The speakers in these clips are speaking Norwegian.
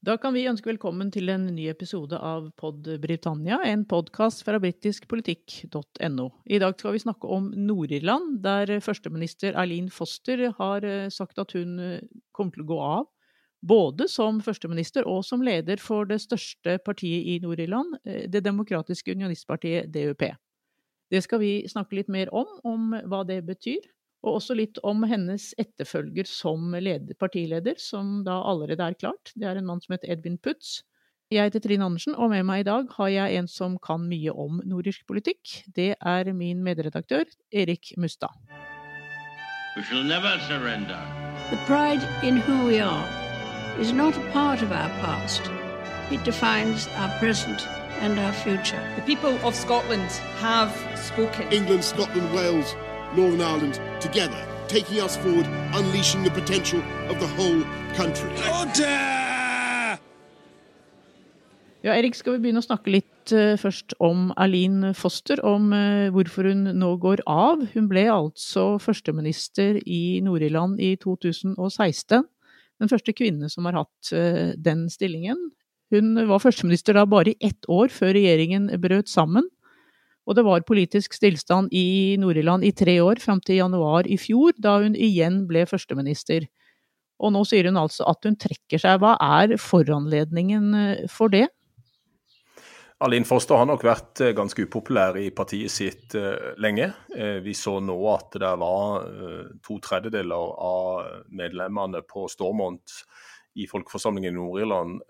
Da kan vi ønske velkommen til en ny episode av Pod Britannia, en podkast fra britiskpolitikk.no. I dag skal vi snakke om Nord-Irland, der førsteminister Eileen Foster har eh, sagt at hun eh, kommer til å gå av. Både som førsteminister og som leder for det største partiet i Nord-Irland, eh, det demokratiske unionistpartiet DUP. Det skal vi snakke litt mer om, om hva det betyr og også litt om hennes etterfølger som leder, partileder, som da allerede er klart. Det er en mann som heter Edvin Putz. Jeg heter Trine Andersen, og med meg i dag har jeg en som kan mye om nordisk politikk. Det er min medredaktør Erik Mustad. We shall never surrender. The pride in who we are is not a part of our past. It defines our present and our future. The people of Scotland have spoken. England, Scotland, Wales, Northern Ireland together, taking us forward, unleashing the potential of the whole country. Ja, Erik, skal vi begynne å snakke litt uh, først om Aline Foster, om uh, hvorfor hun nå går av. Hun ble altså førsteminister i Nord-Irland i 2016. Den første kvinne som har hatt uh, den stillingen. Hun var førsteminister da bare i ett år før regjeringen brøt sammen. Og det var politisk stillstand i Nord-Irland i tre år, fram til januar i fjor, da hun igjen ble førsteminister. Og nå sier hun altså at hun trekker seg. Hva er foranledningen eh, for det? Aline Foster har nok vært eh, ganske upopulær i partiet sitt uh, lenge. Vi så nå at det var to tredjedeler av medlemmene på Stormont i folkeforsamlingen i Nord-Irland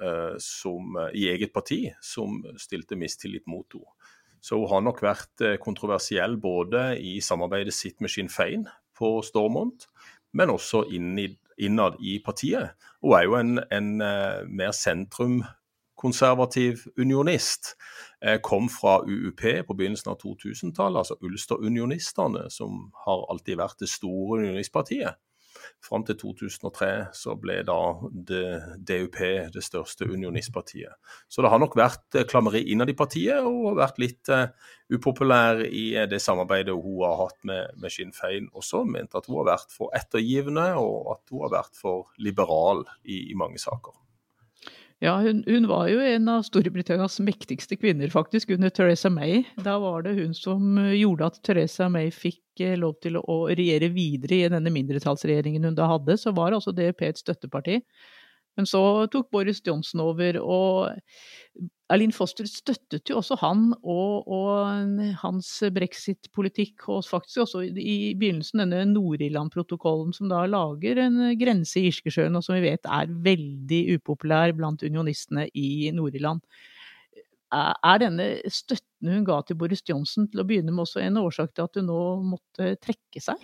i eget parti som stilte mistillit mot henne. Så hun har nok vært eh, kontroversiell både i samarbeidet sitt med Sinn Fein på Stormont, men også innad i partiet. Hun er jo en, en uh, mer sentrumkonservativ unionist. Uh, kom fra UUP på begynnelsen av 2000-tallet, altså Ulster-unionistene, som har alltid vært det store unionistpartiet. Fram til 2003 så ble da DUP det største unionistpartiet. Så det har nok vært eh, klammeri innad i partiet, og vært litt uh, upopulær i uh, det samarbeidet hun har hatt med, med Sinn Fein også. Mente at hun har vært for ettergivende, og at hun har vært for liberal i, i mange saker. Ja, hun, hun, var jo en av Storbritannias mektigste kvinner, faktisk, under Teresa May. Da var det hun som gjorde at Teresa May fikk eh, lov til å regjere videre i denne mindretallsregjeringen hun da hadde. Så var altså DUP et støtteparti. Men så tok Boris Johnson over, og Erlin Foster støttet jo også han og, og hans brexit-politikk, og faktisk også i begynnelsen denne Nord-Irland-protokollen, som da lager en grense i Irskesjøen, og som vi vet er veldig upopulær blant unionistene i Nord-Irland. Er denne støtten hun ga til Boris Johnson til å begynne med også en årsak til at hun nå måtte trekke seg?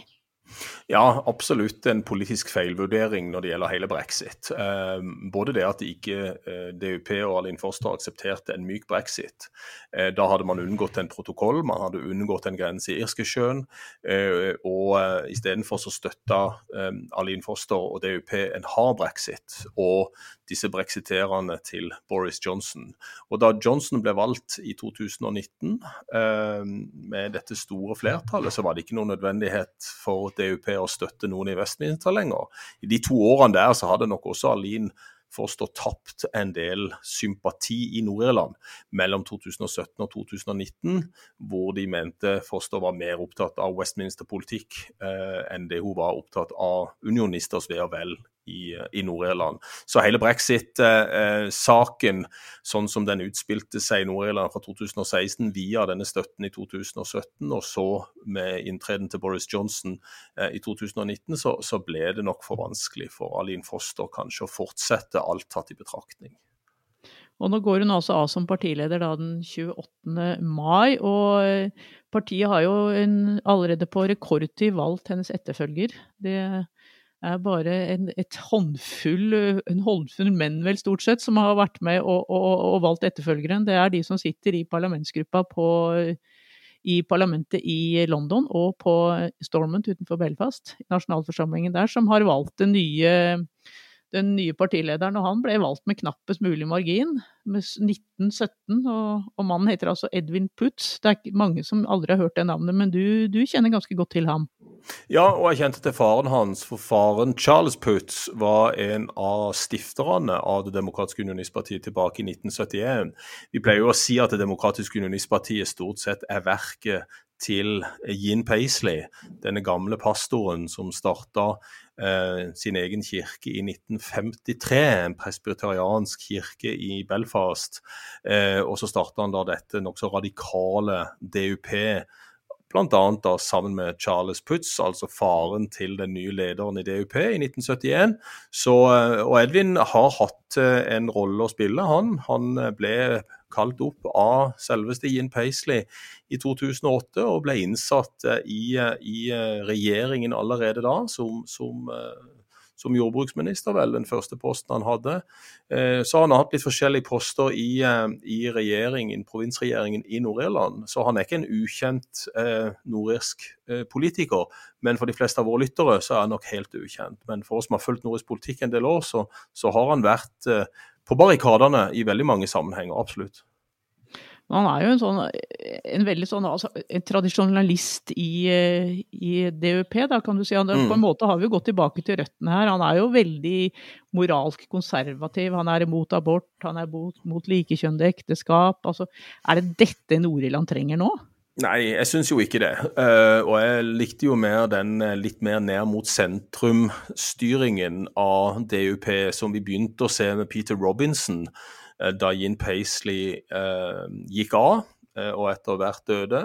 Ja, absolutt en politisk feilvurdering når det gjelder hele brexit. Eh, både det at ikke eh, DUP og Alin Foster aksepterte en myk brexit. Eh, da hadde man unngått en protokoll, man hadde unngått en grense i Irskesjøen. Eh, og eh, istedenfor så støtta eh, Arlene Foster og DUP en hard brexit. Og disse brexiterene til Boris Johnson. Og da Johnson ble valgt i 2019 eh, med dette store flertallet, så var det ikke noen nødvendighet for DUP å støtte noen i vestminister lenger. I de to årene der så hadde nok også Aline Foster tapt en del sympati i Nord-Irland mellom 2017 og 2019, hvor de mente Foster var mer opptatt av Westminster-politikk eh, enn det hun var opptatt av unionisters ve og vel i, i Nord-Irland. Så hele brexit-saken, sånn som den utspilte seg i Nord-Irland fra 2016 via denne støtten i 2017, og så med inntreden til Boris Johnson eh, i 2019, så, så, ble det nok for vanskelig for Aline Foster kanskje å fortsette alt tatt i betraktning. Og nå går hun altså av som partileder da den 28. mai, og partiet har jo en, allerede på rekordtid valgt hennes etterfølger. Det er bare en, håndfull, en håndfull menn, vel stort sett, som har vært med og, og, og, valgt etterfølgeren. Det er de som sitter i parlamentsgruppa på, i parlamentet i London og på Stormont utenfor Belfast, nasjonalforsamlingen der, som har valgt den nye, den nye partilederen. Og han ble valgt med knappest mulig margin, med 1917. Og, og mannen heter altså Edwin Putz. Det er mange som aldri har hørt det navnet, men du, du kjenner ganske godt til ham. Ja, og jeg kjente til faren hans, for faren Charles Putz var en av stifterne av Det demokratiske unionistpartiet tilbake i 1971. Vi pleier jo å si at Det demokratiske unionistpartiet stort sett er verket til Yin Paisley, denne gamle pastoren som starta eh, sin egen kirke i 1953, en presbyteriansk kirke i Belfast. Eh, og så starta han da dette nokså radikale DUP bl.a. sammen med Charles Putz, altså faren til den nye lederen i DUP i 1971. Så, eh, og Edvin har hatt eh, en rolle å spille, han. Han eh, ble kalt opp av selveste Ian Paisley i 2008 og ble innsatt i, i regjeringen allerede da som, som som jordbruksminister, vel, den første posten han hadde. Så han har hatt litt forskjellige poster i, eh, i regjeringen, provinsregjeringen i Nord-Irland. Så han er ikke en ukjent eh, nordirsk eh, politiker. Men for de fleste av våre lyttere så er han nok helt ukjent. Men for oss som har fulgt nordisk politikk en del år, så, så har han vært eh, på barrikadene i veldig mange sammenhenger. Absolutt. Han er jo en, sånn, en veldig sånn altså, en tradisjonalist i, i, DUP, da kan du si. Han, mm. På en måte har vi jo gått tilbake til røttene her. Han er jo veldig moralsk konservativ. Han er imot abort, han er mot, mot likekjønnede ekteskap. Altså, er det dette Nord-Irland trenger nå? Nei, jeg syns jo ikke det. Uh, og jeg likte jo mer den eh, litt mer ned mot sentrum-styringen av DUP som vi begynte å se med Peter Robinson Eh, da Yin Paisley eh, gikk av. eh, og etter hvert døde.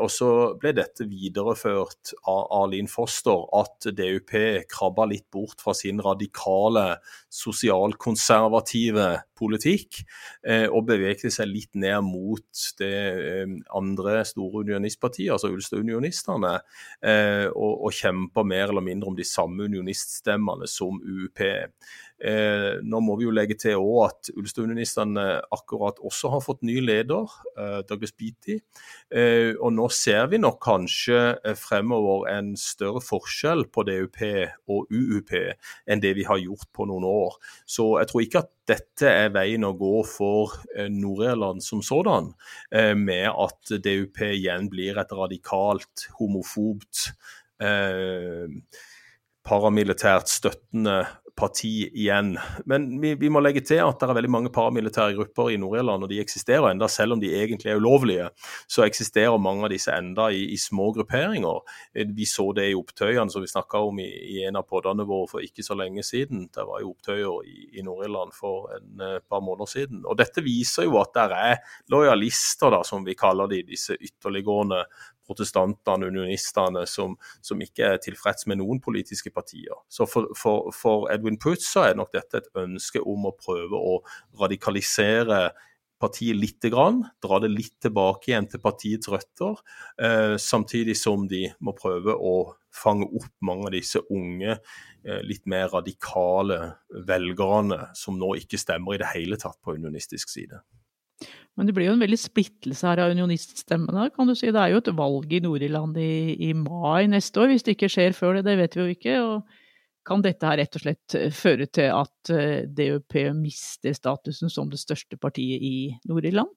Og så ble dette videreført av Arlin Foster, at DUP krabba litt bort fra sin radikale sosialkonservative politikk, og bevegde seg litt ned mot det andre store unionistpartiet, altså Ulstad-unionistene, og, og kjempa mer eller mindre om de samme unioniststemmene som UUP. Eh, nå må vi jo legge til at Ulstad-unionistene akkurat også har fått ny leder, eh, Douglas Beatty. Eh, og nå ser vi nok kanskje eh, fremover en større forskjell på DUP og UUP enn det vi har gjort på noen år. Så jeg tror ikke at dette er veien å gå for eh, Nord-Irland som sådan, med at DUP igjen blir et radikalt homofobt paramilitært støttende parti igjen. Men vi, vi, må legge til at det er veldig mange paramilitære grupper i Nord-Irland, og de eksisterer enda, selv om de egentlig er ulovlige. Så eksisterer mange av disse enda i, i små grupperinger. Vi så det i opptøyene som vi snakka om i, i, en av podene våre for ikke så lenge siden. Det var jo opptøyer i, i Nord-Irland for en uh, par måneder siden. Og Dette viser jo at det er lojalister, da, som vi kaller de, disse ytterliggående protestantene, unionistene, som, som, ikke er tilfreds med noen politiske partier. Så for, for, for Edwin Putz er nok dette et ønske om å prøve å radikalisere partiet litt, dra det litt tilbake igjen til partiets røtter, eh, samtidig som de må prøve å fange opp mange av disse unge, eh, litt mer radikale velgerne som nå ikke stemmer i det hele tatt på unionistisk side. Men det blir jo en veldig splittelse her av unioniststemmene, kan du si. Det er jo et valg i Nord-Irland i, i, mai neste år, hvis det ikke skjer før det. Det vet vi jo ikke. og kan dette her rett og slett eh, føre til at eh, DUP mister statusen som det største partiet i Nord-Irland?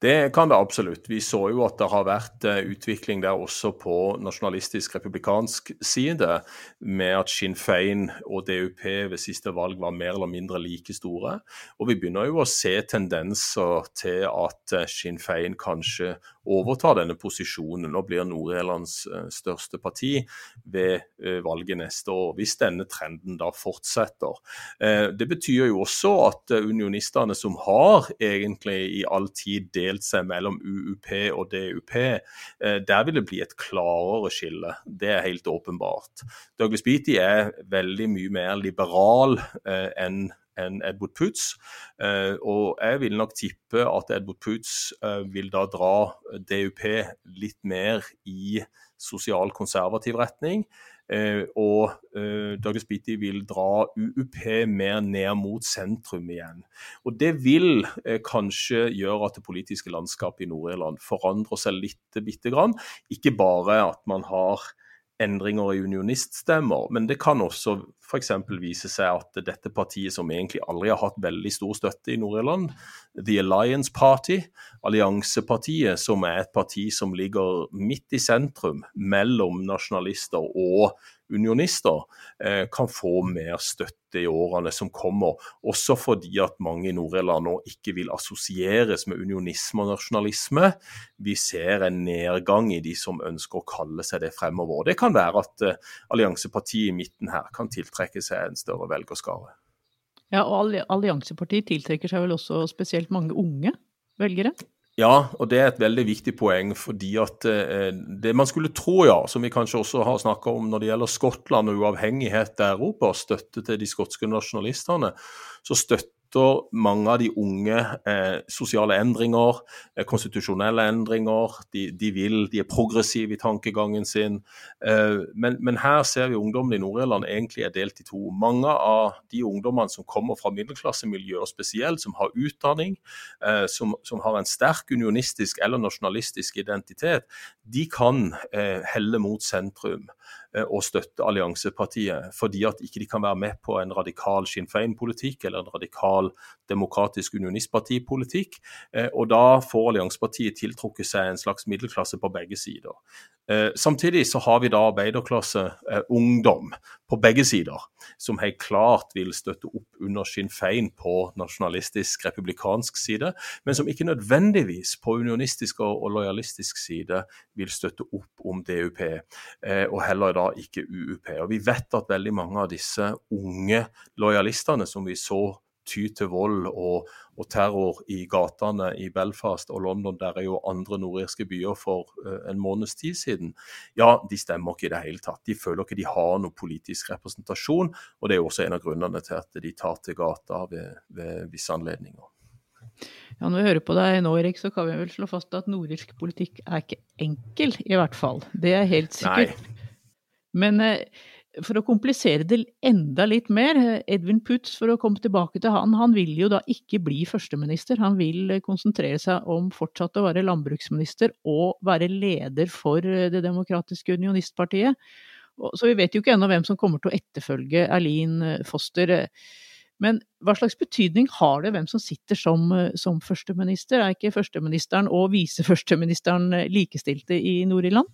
Det kan det absolutt. Vi så jo at det har vært eh, utvikling der også på nasjonalistisk republikansk side, med at Sinn Fein og DUP ved siste valg var mer eller mindre like store. Og vi begynner jo å se tendenser til at eh, Sinn Fein kanskje overtar denne posisjonen og blir Nord-Irlands eh, største parti ved valget neste år, hvis denne trenden da fortsetter. Det betyr jo også at unionistene som har egentlig i all tid delt seg mellom UUP og DUP. Eh, der vil det bli et klarere skille. Det er helt åpenbart. Douglas Beatty er veldig mye mer liberal eh, enn enn Edward Poots. Uh, og jeg vil nok tippe at Edward Poots vil da dra DUP litt mer i sosial konservativ retning. Eh, og eh, Douglas Beatty vil dra UUP mer ned mot sentrum igjen. Og Det vil eh, kanskje gjøre at det politiske landskapet i Nord-Irland forandrer seg litt bitte grann. Ikke bare at man har endringer i unioniststemmer, men det kan også f.eks. vise seg at dette partiet, som egentlig aldri har hatt veldig stor støtte i Nord-Irland, The Alliance Party, alliansepartiet, som er et parti som ligger midt i sentrum mellom nasjonalister og unionister, eh, kan få mer støtte i årene som kommer. Også fordi at mange i Nord-Irland nå ikke vil assosieres med unionisme og nasjonalisme. Vi ser en nedgang i de som ønsker å kalle seg det fremover. Det kan være at uh, alliansepartiet i midten her kan tiltrekke seg en større velgerskare. Ja, og Alliansepartiet tiltrekker seg vel også spesielt mange unge velgere? Ja, og det er et veldig viktig poeng. fordi at eh, Det man skulle tro, ja, som vi kanskje også har snakka om når det gjelder Skottland og uavhengighet der Europa, støtte til de skotske nasjonalistene, så støtte mange av de unge eh, sosiale endringer, eh, konstitusjonelle endringer. De, de, vil, de er progressive i tankegangen sin. Eh, men, men, her ser vi ungdommen i Nord-Irland egentlig er delt i to. Mange av de ungdommene som kommer fra middelklassemiljøer spesielt, som har utdanning, eh, som, som, har en sterk unionistisk eller nasjonalistisk identitet, de kan eh, helle mot sentrum. Eh, og støtte alliansepartiet, fordi at ikke de kan være med på en radikal Sinn Fein-politikk eller en radikal demokratisk unionistpartipolitikk. Eh, og da får alliansepartiet tiltrukket seg en slags middelklasse på begge sider. Eh, samtidig så har vi da arbeiderklasse, ungdom, på begge sider, som helt klart vil støtte opp under Sinn Fein på nasjonalistisk, republikansk side, men som ikke nødvendigvis på unionistisk og, lojalistisk side vil støtte opp om DUP, og heller da ikke UUP. Og Vi vet at veldig mange av disse unge lojalistene som vi så ty til vold og, og, terror i gatene i Belfast og London, der er jo andre nordirske byer for uh, en måneds tid siden, ja, de stemmer ikke i det hele tatt. De føler ikke de har noe politisk representasjon, og det er jo også en av grunnene til at de tar til gata ved, ved visse anledninger. Ja, Når vi hører på deg nå, Erik, så kan vi vel slå fast at nordisk politikk er ikke enkel, i hvert fall. Det er helt sikkert. Nei. Men eh, for å komplisere det enda litt mer, eh, Edvin Putz, for å komme tilbake til han, han vil jo da ikke bli førsteminister. Han vil eh, konsentrere seg om fortsatt å være landbruksminister og være leder for Det demokratiske unionistpartiet. Så vi vet jo ikke ennå hvem som kommer til å etterfølge Erlin Foster. Men hva slags betydning har det hvem som sitter som, som førsteminister? Er ikke førsteministeren og viseførsteministeren likestilte i Nord-Irland?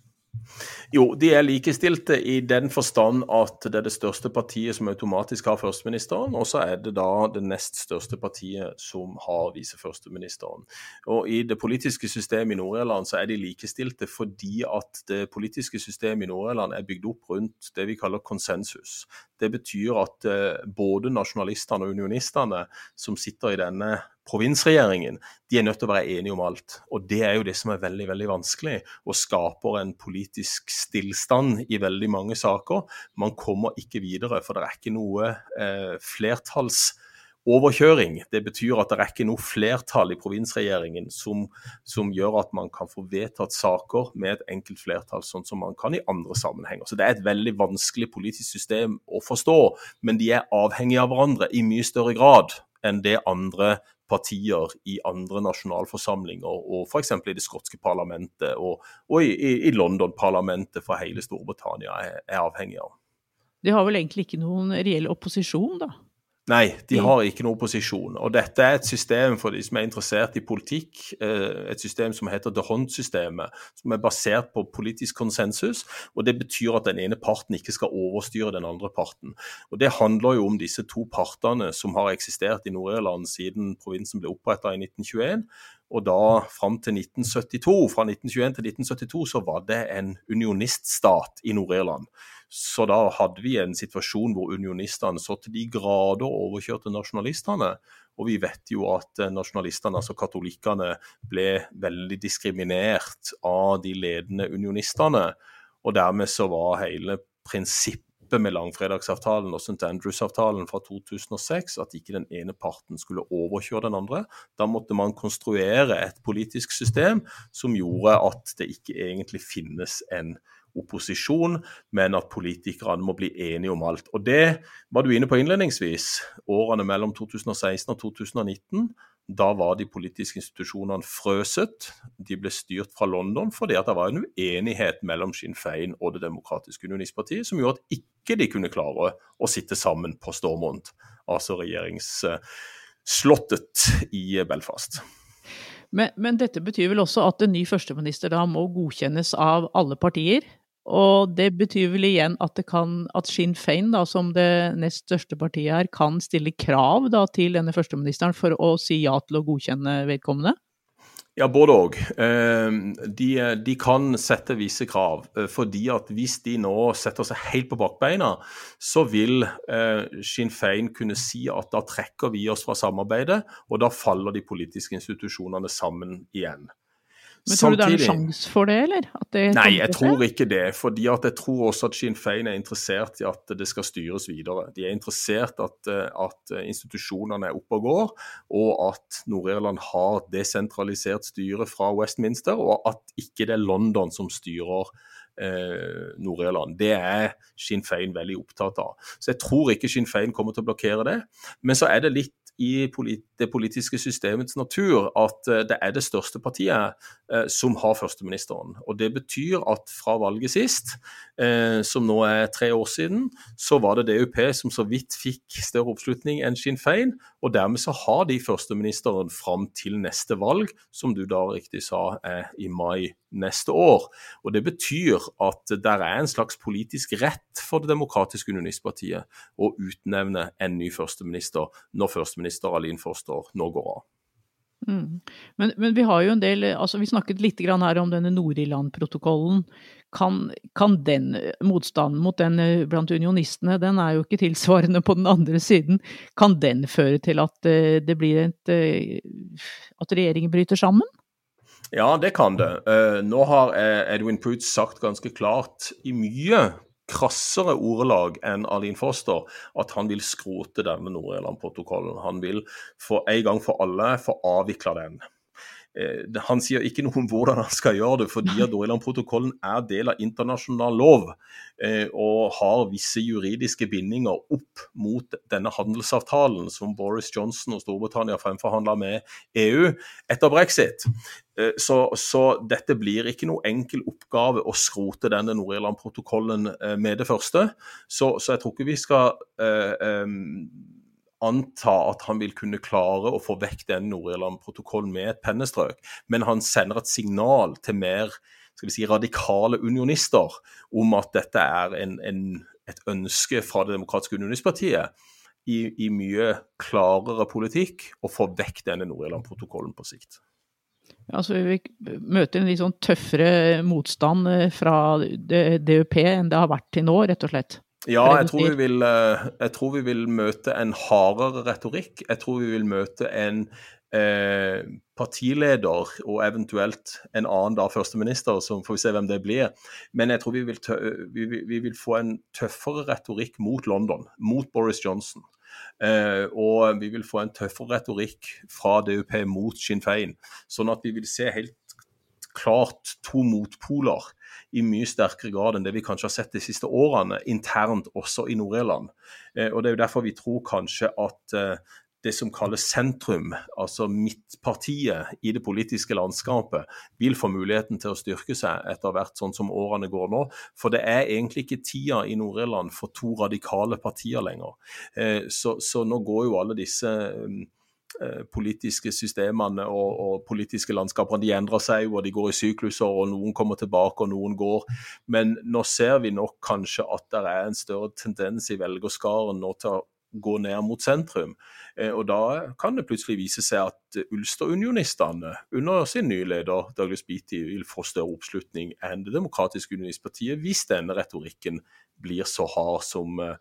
Jo, de er likestilte i den forstand at det er det største partiet som automatisk har førsteministeren, og så er det da det nest største partiet som har viseførsteministeren. Og I det politiske systemet i Nord-Irland så er de likestilte fordi at det politiske systemet i Nord-Irland er bygd opp rundt det vi kaller konsensus. Det betyr at eh, både nasjonalistene og unionistene som sitter i denne provinsregjeringen de er nødt til å være enige om alt. Og Det er jo det som er veldig veldig vanskelig, og skaper en politisk stillstand i veldig mange saker. Man kommer ikke videre, for det er ikke noe eh, flertallsoverkjøring. Det betyr at det er ikke noe flertall i provinsregjeringen som, som, gjør at man kan få vedtatt saker med et enkelt flertall, sånn som man kan i andre sammenhenger. Så Det er et veldig vanskelig politisk system å forstå, men de er avhengige av hverandre i mye større grad enn det andre partier i andre nasjonalforsamlinger, og f.eks. i det skotske parlamentet og, og i, i London-parlamentet for hele Storbritannia er, er avhengig av. De har vel egentlig ikke noen reell opposisjon, da? Nei, de har ikke noen opposisjon. Og dette er et system for de som er interessert i politikk, eh, et system som heter The hunt-systemet, som er basert på politisk konsensus. og Det betyr at den ene parten ikke skal overstyre den andre parten. Og Det handler jo om disse to partene som har eksistert i Nord-Irland siden provinsen ble oppretta i 1921. Og da fram til 1972, fra 1921 til 1972 så var det en unioniststat i Nord-Irland. Så da hadde vi en situasjon hvor unionistene så til de grader overkjørte nasjonalistene. Og vi vet jo at eh, nasjonalistene, altså katolikkene, ble veldig diskriminert av de ledende unionistene. Og dermed så var hele prinsippet med langfredagsavtalen og St. Andrews-avtalen fra 2006 at ikke den ene parten skulle overkjøre den andre. Da måtte man konstruere et politisk system som gjorde at det ikke egentlig finnes en opposisjon, men at politikerne må bli enige om alt. Og Det var du inne på innledningsvis. Årene mellom 2016 og 2019 da var de politiske institusjonene frøset. De ble styrt fra London fordi at det var en uenighet mellom Sinn Fein og Det demokratiske unionistpartiet som gjorde at ikke de kunne klare å sitte sammen på Stormont, altså regjeringsslottet i Belfast. Men, men, dette betyr vel også at en ny førsteminister da må godkjennes av alle partier? Og det betyr vel igjen at, kan, at Sinn Fein, da, som det nest største partiet her, kan stille krav da, til denne førsteministeren for å si ja til å godkjenne vedkommende? Ja, både òg. Ehm, de, de, kan sette visse krav. Eh, fordi at hvis de nå setter seg helt på bakbeina, så vil eh, Sinn Fein kunne si at da trekker vi oss fra samarbeidet, og da faller de politiske institusjonene sammen igjen. Men tror du det er en sjanse for det, eller? Det nei, jeg tror ikke det. fordi jeg tror også at Sinn Fein er interessert i at det skal styres videre. De er interessert i at, at, institusjonene er oppe og går, og at Nord-Irland har desentralisert styre fra Westminster, og at ikke det er London som styrer eh, Nord-Irland. Det er Sinn Fein veldig opptatt av. Så jeg tror ikke Sinn Fein kommer til å blokkere det. Men så er det litt i det politiske systemets natur at eh, det er det største partiet eh, som har førsteministeren. Og Det betyr at fra valget sist, eh, som nå er tre år siden, så var det DUP som så vidt fikk større oppslutning enn Sinn Fein. Og dermed så har de førsteministeren fram til neste valg, som du da riktig sa er i mai neste år. Og Det betyr at det er en slags politisk rett for Det demokratiske unionistpartiet å utnevne en ny førsteminister når førsteminister Alin Forster nå går av. Mm. Men, men, vi har jo en del altså Vi snakket litt her om denne Nord-Irland-protokollen. Kan, kan, den motstanden mot den eh, blant unionistene, den er jo ikke tilsvarende på den andre siden. Kan den føre til at eh, det blir et eh, At regjeringen bryter sammen? Ja, det kan det. Nå har Edwin Poots sagt ganske klart i mye krassere ordelag enn Arlene Foster at han vil skrote denne Nord-Irland-protokollen. Han vil for en gang for alle få avvikla den. Eh, han sier ikke noe om hvordan han skal gjøre det, fordi at Nord-Irland-protokollen er del av internasjonal lov eh, og har visse juridiske bindinger opp mot denne handelsavtalen som Boris Johnson og Storbritannia fremforhandla med EU etter brexit. Eh, så, så, dette blir ikke noe enkel oppgave å skrote denne Nord-Irland-protokollen eh, med det første. Så, så, jeg tror ikke vi skal uh, um, anta at han vil kunne klare å få vekk den Nord-Irland-protokollen med et pennestrøk. Men han sender et signal til mer skal vi si, radikale unionister om at dette er en, en, et ønske fra Det demokratiske unionistpartiet i, i mye klarere politikk å få vekk denne Nord-Irland-protokollen på sikt. Altså, vi møter en litt sånn tøffere motstand eh, fra DUP enn det har vært til nå, rett og slett. Ja, jeg tror, vil, eh, jeg tror, vi vil, møte en hardere retorikk. Jeg tror vi vil møte en eh, partileder og eventuelt en annen da førsteminister, så får vi se hvem det blir. Men jeg tror vi vil, vi, vi vil få en tøffere retorikk mot London, mot Boris Johnson. Eh, og vi vil få en tøffere retorikk fra DUP mot Sinn Fein. Sånn at vi vil se helt klart to motpoler i mye sterkere grad enn det vi kanskje har sett de siste årene, internt også i Nord-Irland. Eh, og Det er jo derfor vi tror kanskje at eh, det som kalles sentrum, altså midtpartiet i det politiske landskapet, vil få muligheten til å styrke seg etter hvert sånn som årene går nå. For det er egentlig ikke tida i Nord-Irland for to radikale partier lenger. Eh, så, så nå går jo alle disse eh, politiske systemene og, og, politiske landskapene de endrer seg og de går i sykluser, og noen kommer tilbake og noen går. Men nå ser vi nok kanskje at det er en større tendens i velgerskaren nå til å gå ned mot sentrum. Eh, og Da kan det plutselig vise seg at Ulster-unionistene under sin nye leder Douglas Beatty vil få større oppslutning enn Det demokratiske unionistpartiet, hvis denne retorikken blir så hard som eh,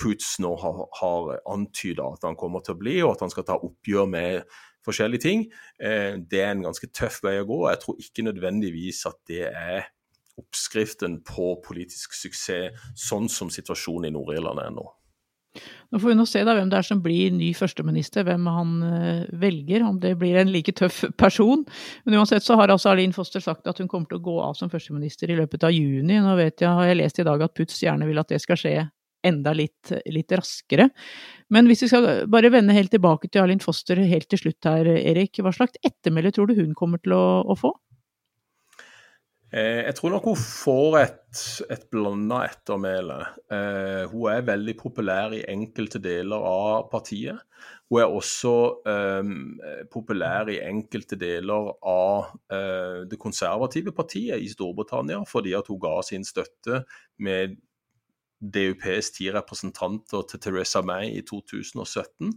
Poots nå har, har antyda at han kommer til å bli, og at han skal ta oppgjør med forskjellige ting. Eh, det er en ganske tøff vei å gå. Jeg tror ikke nødvendigvis at det er oppskriften på politisk suksess, sånn som situasjonen i Nord-Irland er nå. Nå får vi nå se da hvem det er som blir ny førsteminister, hvem han uh, velger, om det blir en like tøff person. Men uansett så har altså Arlene Foster sagt at hun kommer til å gå av som førsteminister i løpet av juni. Nå vet jeg, har jeg lest i dag at Putz gjerne vil at det skal skje enda litt, litt, raskere. Men hvis vi skal bare vende helt tilbake til Arlind Foster helt til slutt her, Erik. Hva slags ettermelde tror du hun kommer til å, å få? Eh, jeg tror nok hun får et, et blanda ettermæle. Eh, hun er veldig populær i enkelte deler av partiet. Hun er også eh, populær i enkelte deler av eh, det konservative partiet i Storbritannia, fordi at hun ga sin støtte med DUPs ti representanter til Teresa May i 2017.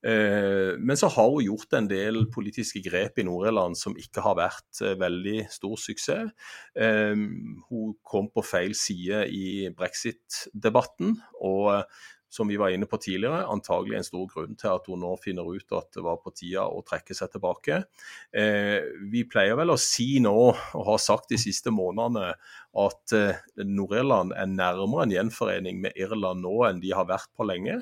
Eh, men så har hun gjort en del politiske grep i Nord-Irland som ikke har vært eh, veldig stor suksess. Eh, hun kom på feil side i brexit-debatten. og som vi var inne på tidligere, antagelig en stor grunn til at hun nå finner ut at det var på tida å trekke seg tilbake. Eh, vi pleier vel å si nå, og har sagt de siste månedene, at eh, Nord-Irland er nærmere en gjenforening med Irland nå enn de har vært på lenge.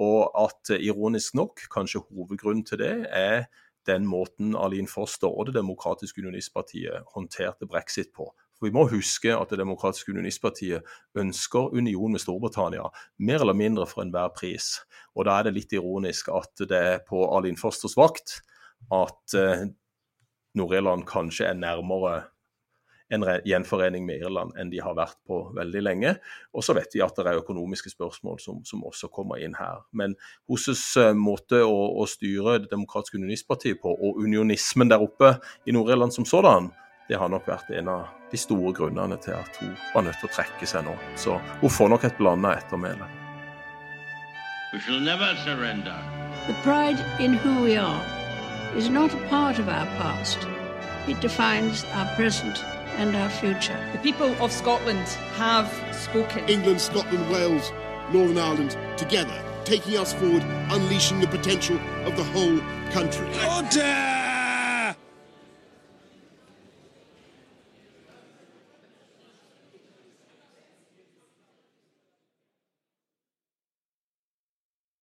Og at eh, ironisk nok, kanskje hovedgrunnen til det, er den måten Aline Foster og Det demokratiske unionistpartiet håndterte brexit på. For Vi må huske at Det demokratiske unionistpartiet ønsker union med Storbritannia, mer eller mindre for enhver pris. Og Da er det litt ironisk at det er på Alin Fosters vakt at eh, Nord-Irland kanskje er nærmere en gjenforening med Irland enn de har vært på veldig lenge. Og så vet vi at det er økonomiske spørsmål som, som også kommer inn her. Men Hoses uh, måte å, å, styre Det demokratiske unionistpartiet på, og unionismen der oppe i Nord-Irland som sådan, det har nok vært en av de store grunnene til at hun var nødt til å trekke seg nå. Så hun får nok et blanda ettermæle. We shall never surrender. The pride in who we are is not a part of our past. It defines our present and our future. The people of Scotland have spoken. England, Scotland, Wales, Northern Ireland, together, taking us forward, unleashing the potential of the whole country. Order!